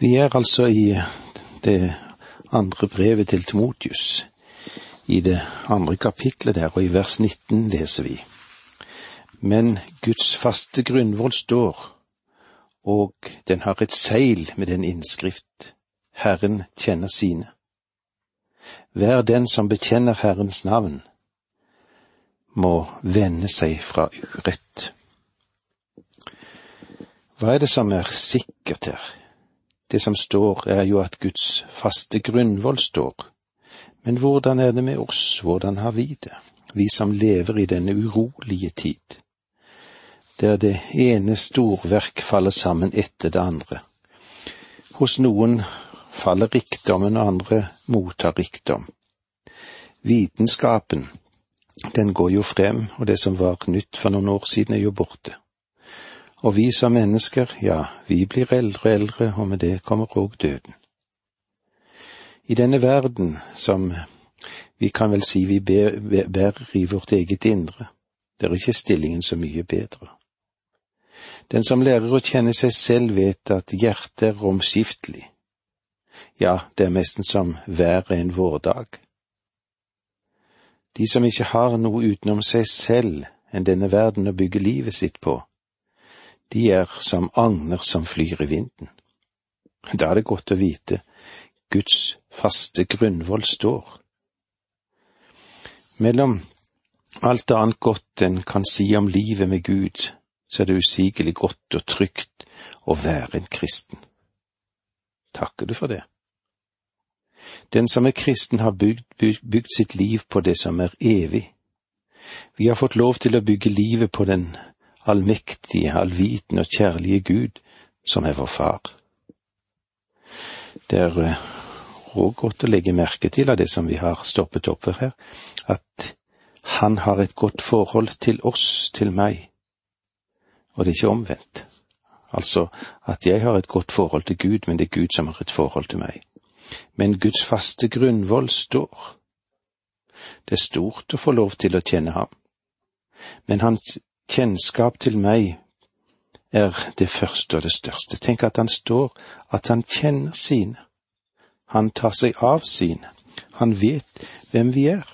Vi er altså i det andre brevet til Timotius, i det andre kapitlet der, og i vers 19 leser vi. Men Guds faste grunnvoll står, og den har et seil med den innskrift, Herren kjenner sine. Hver den som bekjenner Herrens navn, må vende seg fra urett. Hva er det som er sikkert her? Det som står, er jo at Guds faste grunnvoll står. Men hvordan er det med oss, hvordan har vi det, vi som lever i denne urolige tid, der det ene storverk faller sammen etter det andre. Hos noen faller rikdommen, og andre mottar rikdom. Vitenskapen, den går jo frem, og det som var nytt for noen år siden, er jo borte. Og vi som mennesker, ja, vi blir eldre og eldre, og med det kommer òg døden. I denne verden, som vi kan vel si vi bærer i vårt eget indre, der er ikke stillingen så mye bedre. Den som lærer å kjenne seg selv, vet at hjertet er omskiftelig. Ja, det er nesten som været en vårdag. De som ikke har noe utenom seg selv enn denne verden å bygge livet sitt på, de er som agner som flyr i vinden. Da er det godt å vite Guds faste grunnvoll står. Mellom alt annet godt en kan si om livet med Gud, så er det usigelig godt og trygt å være en kristen. Takker du for det? Den som er kristen har bygd, bygd, sitt liv på det som er evig. Vi har fått lov til å bygge livet på den allmektige, allvitende og kjærlige Gud, som er vår far. Det er òg eh, godt å legge merke til av det som vi har stoppet opp ved her, at han har et godt forhold til oss, til meg, og det er ikke omvendt. Altså at jeg har et godt forhold til Gud, men det er Gud som har et forhold til meg. Men Guds faste grunnvoll står. Det er stort å få lov til å kjenne ham, men hans kjennskap til meg er det første og det største. Tenk at han står, at han kjenner sine. Han tar seg av sine. Han vet hvem vi er.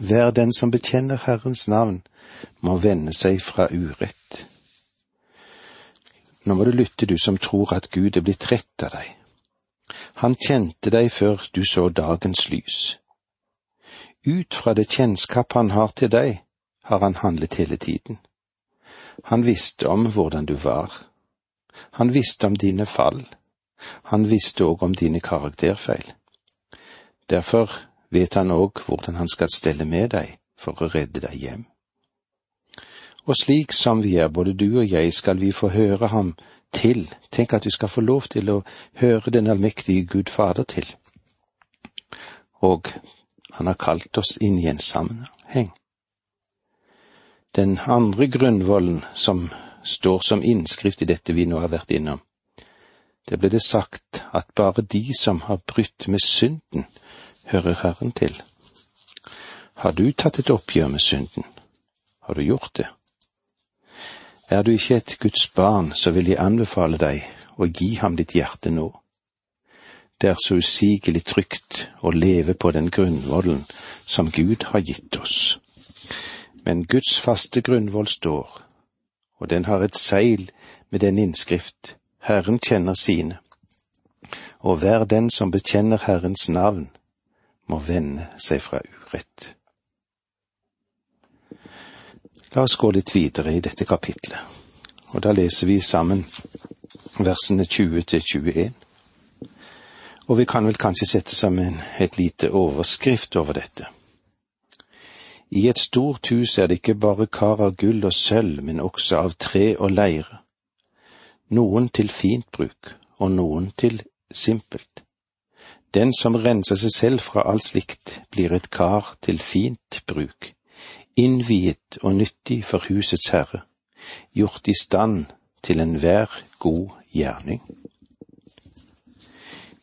Hver den som bekjenner Herrens navn, må vende seg fra urett. Nå må du lytte, du som tror at Gud er blitt rett av deg. Han kjente deg før du så dagens lys. Ut fra det kjennskap han har til deg, har han handlet hele tiden. Han visste om hvordan du var. Han visste om dine fall. Han visste òg om dine karakterfeil. Derfor vet han òg hvordan han skal stelle med deg for å redde deg hjem. Og slik som vi er, både du og jeg, skal vi få høre ham til. Tenk at vi skal få lov til å høre den allmektige Gud Fader til. Og han har kalt oss inn i en sammenheng. Den andre grunnvollen som står som innskrift i dette vi nå har vært innom, det ble det sagt at bare de som har brutt med synden, hører Herren til. Har du tatt et oppgjør med synden? Har du gjort det? Er du ikke et Guds barn, så vil jeg anbefale deg å gi ham ditt hjerte nå. Det er så usigelig trygt å leve på den grunnvollen som Gud har gitt oss. Men Guds faste grunnvoll står, og den har et seil med den innskrift, Herren kjenner sine, og hver den som bekjenner Herrens navn, må vende seg fra urett. La oss gå litt videre i dette kapitlet, og da leser vi sammen versene 20 til 21. Og vi kan vel kanskje sette sammen et lite overskrift over dette. I et stort hus er det ikke bare kar av gull og sølv, men også av tre og leire. Noen til fint bruk, og noen til simpelt. Den som renser seg selv fra alt slikt, blir et kar til fint bruk, innviet og nyttig for husets herre, gjort i stand til enhver god gjerning.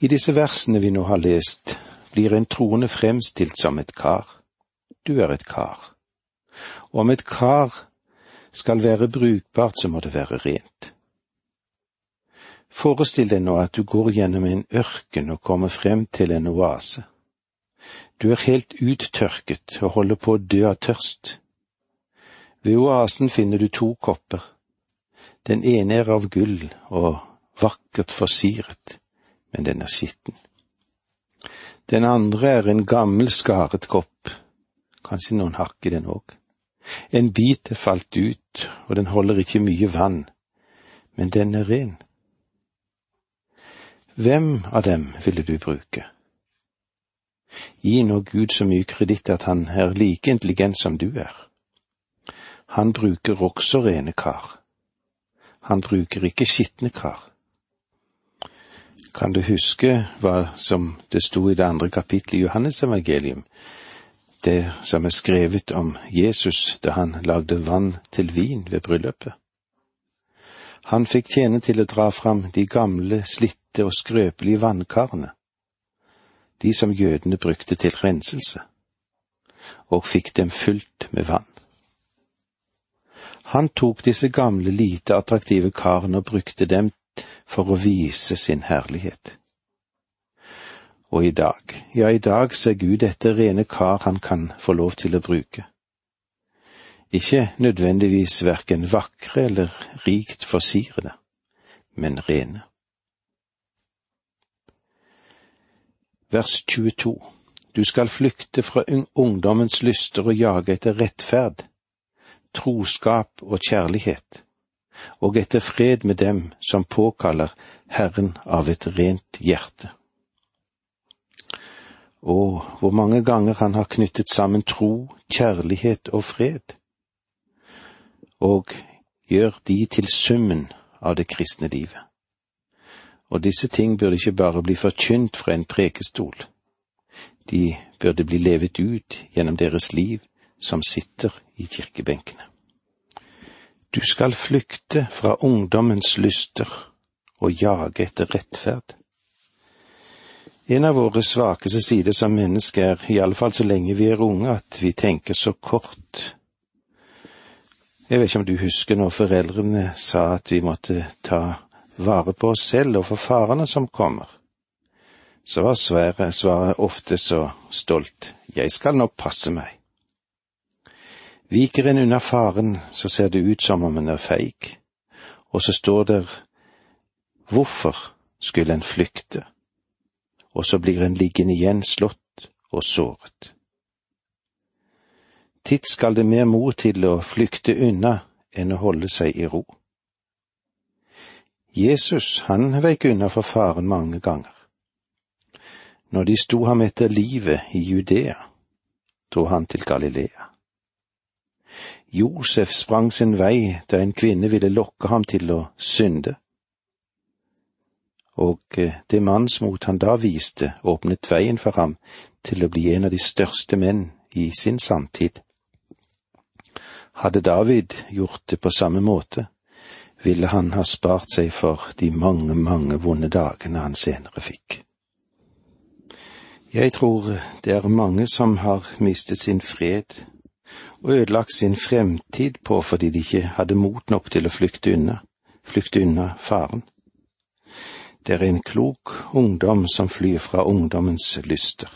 I disse versene vi nå har lest, blir en troende fremstilt som et kar du er et kar. Og om et kar skal være brukbart, så må det være rent. Forestill deg nå at du går gjennom en ørken og kommer frem til en oase. Du er helt uttørket og holder på å dø av tørst. Ved oasen finner du to kopper. Den ene er av gull og vakkert forsiret, men den er skitten. Den andre er en gammel, skaret kopp, kanskje noen hakk i den òg. En bit er falt ut, og den holder ikke mye vann, men den er ren. Hvem av dem ville du bruke? Gi nå Gud så mye kreditt at han er like intelligent som du er. Han bruker også rene kar. Han bruker ikke skitne kar. Kan du huske hva som det sto i det andre kapittelet i Johannesevangelium, det som er skrevet om Jesus da han lagde vann til vin ved bryllupet? Han fikk tjene til å dra fram de gamle, slitte og skrøpelige vannkarene, de som jødene brukte til renselse, og fikk dem fylt med vann. Han tok disse gamle, lite attraktive karene og brukte dem for å vise sin herlighet. Og i dag, ja, i dag ser Gud etter rene kar han kan få lov til å bruke. Ikke nødvendigvis verken vakre eller rikt forsirede, men rene. Vers 22 Du skal flykte fra ungdommens lyster og jage etter rettferd, troskap og kjærlighet, og etter fred med dem som påkaller Herren av et rent hjerte. Å, hvor mange ganger han har knyttet sammen tro, kjærlighet og fred, og gjør de til summen av det kristne livet. Og disse ting burde ikke bare bli forkynt fra en prekestol, de burde bli levet ut gjennom deres liv som sitter i kirkebenkene. Du skal flykte fra ungdommens lyster og jage etter rettferd. En av våre svakeste sider som mennesker er, i alle fall så lenge vi er unge, at vi tenker så kort. Jeg vet ikke om du husker når foreldrene sa at vi måtte ta vare på oss selv og for farene som kommer. Så var svaret ofte så stolt, jeg skal nok passe meg. Viker en unna faren, så ser det ut som om en er feig, og så står der hvorfor skulle en flykte, og så blir en liggende igjen slått og såret. Titt skal det mer mor til å flykte unna enn å holde seg i ro. Jesus, han veik unna for faren mange ganger. Når de sto ham etter livet i Judea, dro han til Galilea. Josef sprang sin vei da en kvinne ville lokke ham til å synde. Og eh, det mannsmot han da viste, åpnet veien for ham til å bli en av de største menn i sin samtid. Hadde David gjort det på samme måte, ville han ha spart seg for de mange, mange vonde dagene han senere fikk. Jeg tror det er mange som har mistet sin fred og ødelagt sin fremtid på fordi de ikke hadde mot nok til å flykte unna, flykte unna faren. Det er en klok ungdom som flyr fra ungdommens lyster.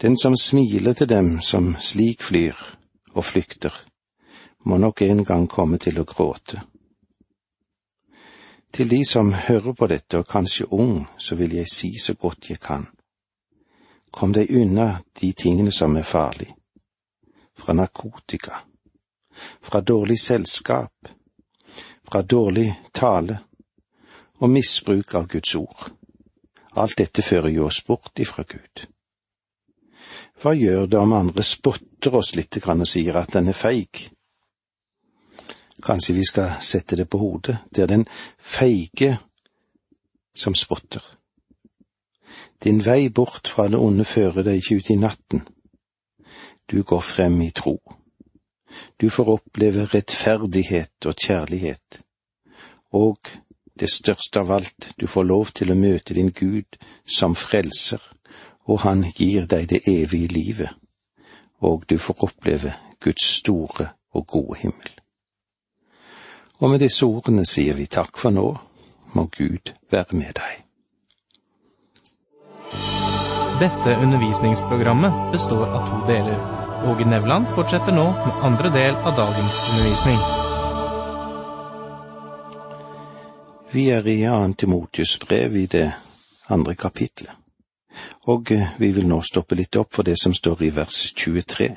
Den som smiler til dem som slik flyr og flykter, må nok en gang komme til å gråte. Til de som hører på dette, og kanskje ung, så vil jeg si så godt jeg kan. Kom deg unna de tingene som er farlige fra narkotika, fra dårlig selskap, fra dårlig tale og misbruk av Guds ord. Alt dette fører jo oss bort ifra Gud. Hva gjør det om andre spotter oss lite grann og sier at den er feig? Kanskje vi skal sette det på hodet, det er den feige som spotter. Din vei bort fra det onde fører deg ikke ut i natten, du går frem i tro. Du får oppleve rettferdighet og kjærlighet, og det største av alt, du får lov til å møte din Gud som frelser, og han gir deg det evige livet, og du får oppleve Guds store og gode himmel. Og med disse ordene sier vi takk for nå, må Gud være med deg. Dette undervisningsprogrammet består av to deler. Åge Nevland fortsetter nå med andre del av dagens undervisning. Vi er i Antimotius Timotius brev i det andre kapitlet, og eh, vi vil nå stoppe litt opp for det som står i vers 23.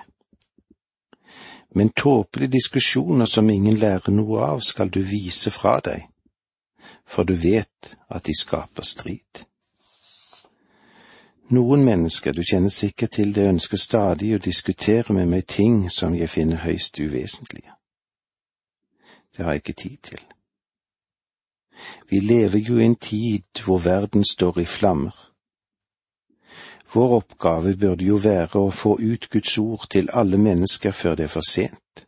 Men tåpelige diskusjoner som ingen lærer noe av, skal du vise fra deg, for du vet at de skaper strid. Noen mennesker, du kjenner sikkert til det, ønsker stadig å diskutere med meg ting som jeg finner høyst uvesentlige. Det har jeg ikke tid til. Vi lever jo i en tid hvor verden står i flammer. Vår oppgave burde jo være å få ut Guds ord til alle mennesker før det er for sent.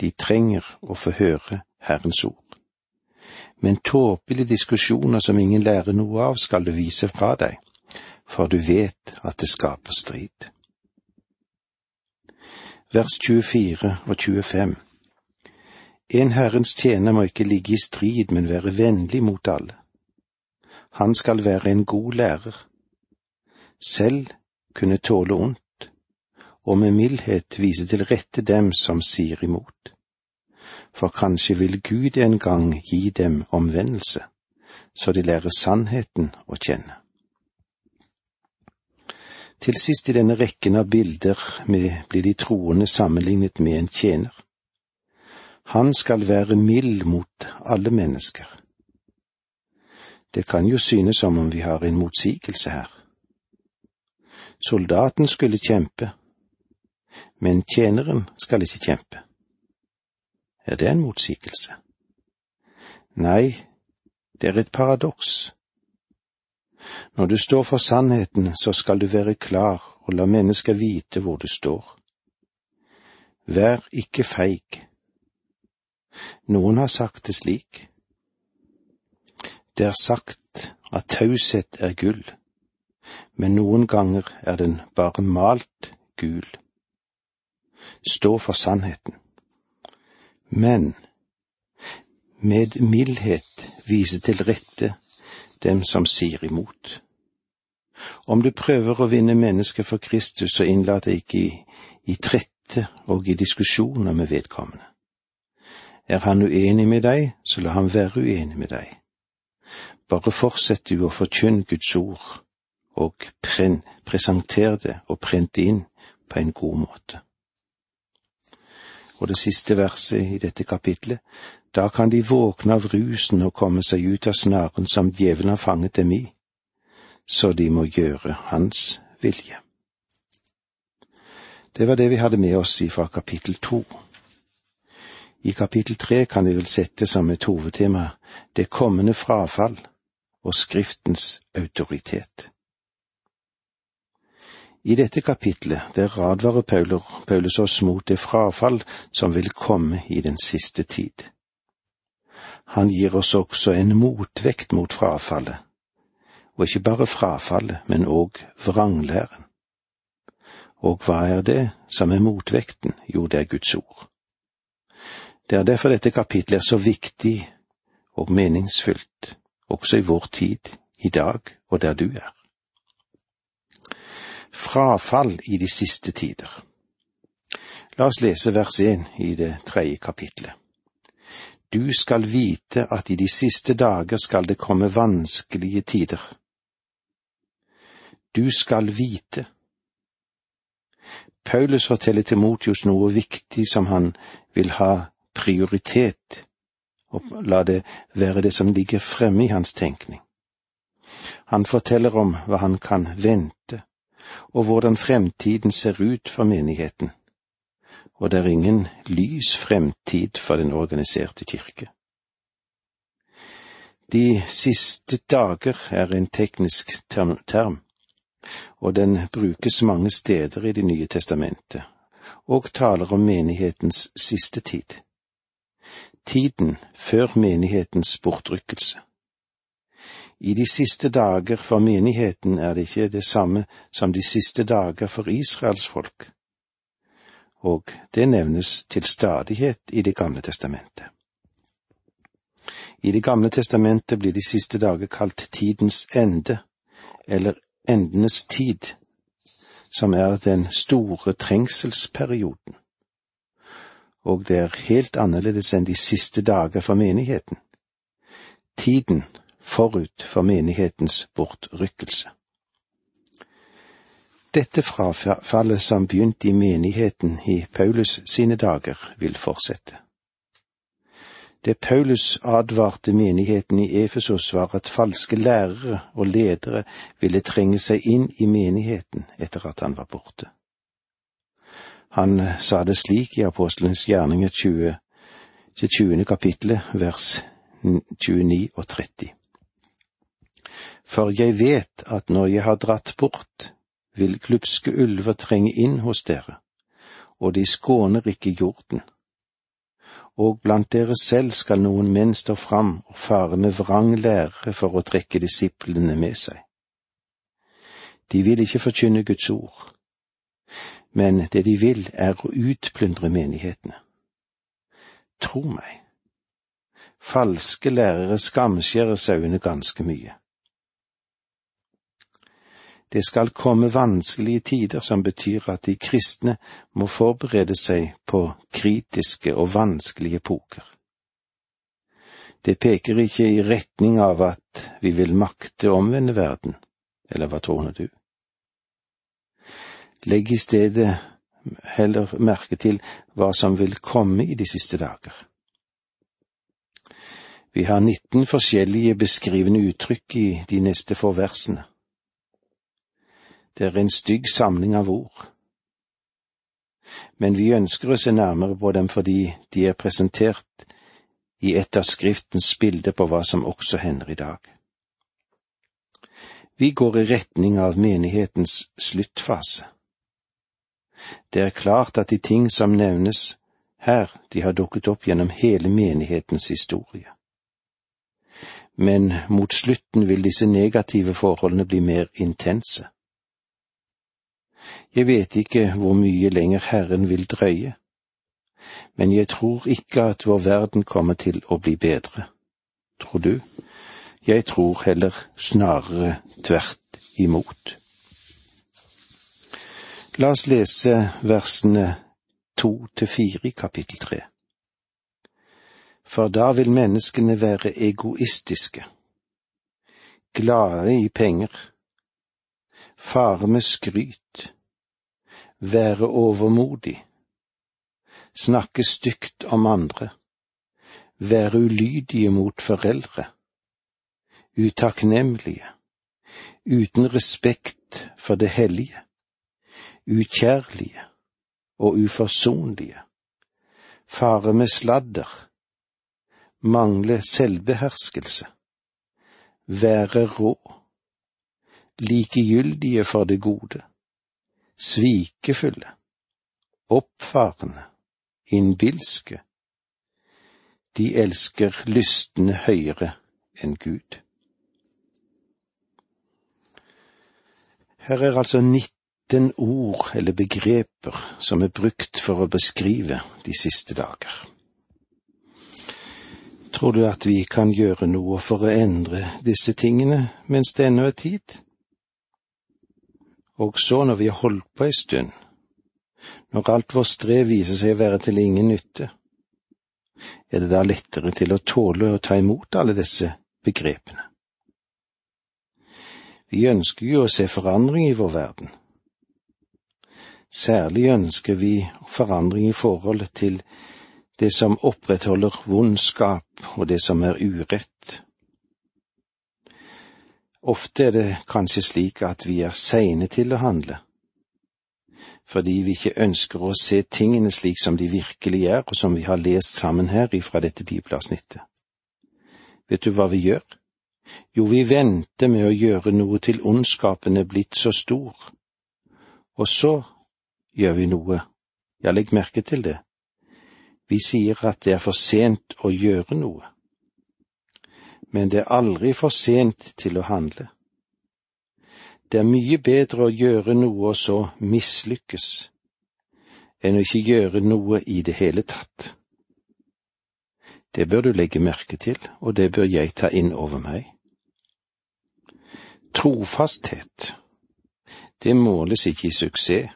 De trenger å få høre Herrens ord. Men tåpelige diskusjoner som ingen lærer noe av, skal du vise fra deg, for du vet at det skaper strid. Vers 24 og 25 en Herrens tjener må ikke ligge i strid, men være vennlig mot alle. Han skal være en god lærer, selv kunne tåle ondt, og med mildhet vise til rette dem som sier imot. For kanskje vil Gud en gang gi dem omvendelse, så de lærer sannheten å kjenne. Til sist i denne rekken av bilder blir de troende sammenlignet med en tjener. Han skal være mild mot alle mennesker. Det kan jo synes som om vi har en motsigelse her. Soldaten skulle kjempe, men tjeneren skal ikke kjempe. Er det en motsigelse? Nei, det er et paradoks. Når du står for sannheten, så skal du være klar og la mennesker vite hvor du står. Vær ikke feig noen har sagt det slik. Det er sagt at taushet er gull, men noen ganger er den bare malt gul. Stå for sannheten. Men med mildhet vise til rette dem som sier imot. Om du prøver å vinne mennesket for Kristus, så innlat deg ikke i, i trette og i diskusjoner med vedkommende. Er han uenig med deg, så la han være uenig med deg. Bare fortsett du å forkynne Guds ord, og presenter det og prent det inn på en god måte. Og det siste verset i dette kapitlet, da kan de våkne av rusen og komme seg ut av snaren som djevelen har fanget dem i, så de må gjøre hans vilje. Det var det vi hadde med oss fra kapittel to. I kapittel tre kan vi vel sette som et hovedtema det kommende frafall og Skriftens autoritet. I dette kapitlet, der advarer Paulus oss mot det frafall som vil komme i den siste tid. Han gir oss også en motvekt mot frafallet, og ikke bare frafallet, men òg vranglæren. Og hva er det som er motvekten? Jo, det er Guds ord. Det er derfor dette kapitlet er så viktig og meningsfylt, også i vår tid, i dag og der du er. Frafall i de siste tider. La oss lese vers én i det tredje kapitlet. Du skal vite at i de siste dager skal det komme vanskelige tider. Du skal vite. Paulus forteller Timotius noe viktig som han vil ha prioritet, og la det være det som ligger fremme i hans tenkning. Han forteller om hva han kan vente, og hvordan fremtiden ser ut for menigheten, og det er ingen lys fremtid for den organiserte kirke. De siste dager er en teknisk term, og den brukes mange steder i Det nye testamentet, og taler om menighetens siste tid tiden før menighetens bortrykkelse. I de siste dager for menigheten er det ikke det samme som de siste dager for Israels folk, og det nevnes til stadighet i Det gamle testamentet. I Det gamle testamentet blir de siste dager kalt tidens ende, eller endenes tid, som er den store trengselsperioden. Og det er helt annerledes enn de siste dager for menigheten. Tiden forut for menighetens bortrykkelse. Dette frafallet som begynte i menigheten i Paulus sine dager, vil fortsette. Det Paulus advarte menigheten i Efesos var at falske lærere og ledere ville trenge seg inn i menigheten etter at han var borte. Han sa det slik i Apostelens gjerninger 20, til 20. kapittelet, vers 29 og 30. For jeg vet at når jeg har dratt bort, vil glupske ulver trenge inn hos dere, og de skåner ikke jorden og blant dere selv skal noen menn stå fram og fare med vrang lærere for å trekke disiplene med seg. De vil ikke forkynne Guds ord, men det de vil er å utplyndre menighetene. Tro meg, falske lærere skamskjærer sauene ganske mye. Det skal komme vanskelige tider som betyr at de kristne må forberede seg på kritiske og vanskelige epoker. Det peker ikke i retning av at vi vil makte omvende verden, eller hva tror du? Legg i stedet heller merke til hva som vil komme i de siste dager. Vi har 19 forskjellige beskrivende uttrykk i de neste få versene. Det er en stygg samling av ord. Men vi ønsker å se nærmere på dem fordi de er presentert i et av Skriftens bilder på hva som også hender i dag. Vi går i retning av menighetens sluttfase. Det er klart at de ting som nevnes her, de har dukket opp gjennom hele menighetens historie. Men mot slutten vil disse negative forholdene bli mer intense. Jeg vet ikke hvor mye lenger Herren vil drøye, men jeg tror ikke at vår verden kommer til å bli bedre. Tror du? Jeg tror heller snarere tvert imot. La oss lese versene to til fire i kapittel tre. For da vil menneskene være egoistiske, glade i penger, fare med skryt, være overmodig, snakke stygt om andre, være ulydige mot foreldre, utakknemlige, uten respekt for det hellige, ukjærlige og uforsonlige, fare med sladder, mangle selvbeherskelse, være rå, likegyldige for det gode, svikefulle, oppfarende, innbilske. De elsker lystne høyere enn Gud. Her er altså 19 ord eller begreper som er brukt for å beskrive de siste dager. Tror du at vi kan gjøre noe for å endre disse tingene mens det ennå er tid? Og så, når vi har holdt på ei stund, når alt vårt strev viser seg å være til ingen nytte, er det da lettere til å tåle å ta imot alle disse begrepene? Vi ønsker jo å se forandring i vår verden. Særlig ønsker vi forandring i forhold til det som opprettholder vondskap og det som er urett Ofte er det kanskje slik at vi er seine til å handle, fordi vi ikke ønsker å se tingene slik som de virkelig er, og som vi har lest sammen her ifra dette bibelavsnittet. Vet du hva vi gjør? Jo, vi venter med å gjøre noe til ondskapen er blitt så stor, og så gjør vi noe, ja, legg merke til det, vi sier at det er for sent å gjøre noe men det er aldri for sent til å handle. Det er mye bedre å gjøre noe og så mislykkes, enn å ikke gjøre noe i det hele tatt. Det bør du legge merke til, og det bør jeg ta inn over meg. Trofasthet, det måles ikke i suksess,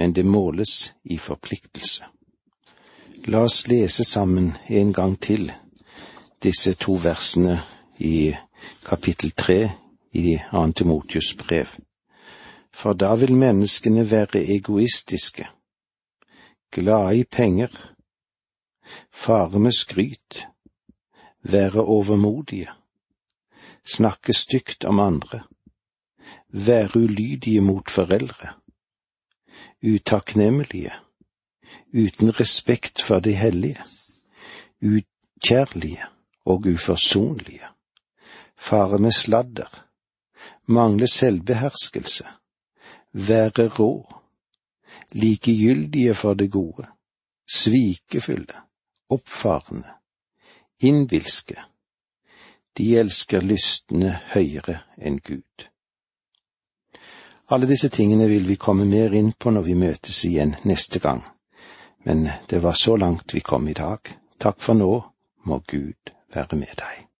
men det måles i forpliktelse. La oss lese sammen en gang til disse to versene i kapittel tre i Antimotius brev. For da vil menneskene være egoistiske, glade i penger, fare med skryt, være overmodige, snakke stygt om andre, være ulydige mot foreldre, utakknemlige, uten respekt for de hellige, ukjærlige og uforsonlige, fare med sladder, mangle selvbeherskelse, være rå, likegyldige for det gode, svikefulle, oppfarende, innbilske. De elsker lystne høyere enn Gud. Alle disse tingene vil vi komme mer inn på når vi møtes igjen neste gang, men det var så langt vi kom i dag. Takk for nå, må Gud være med deg.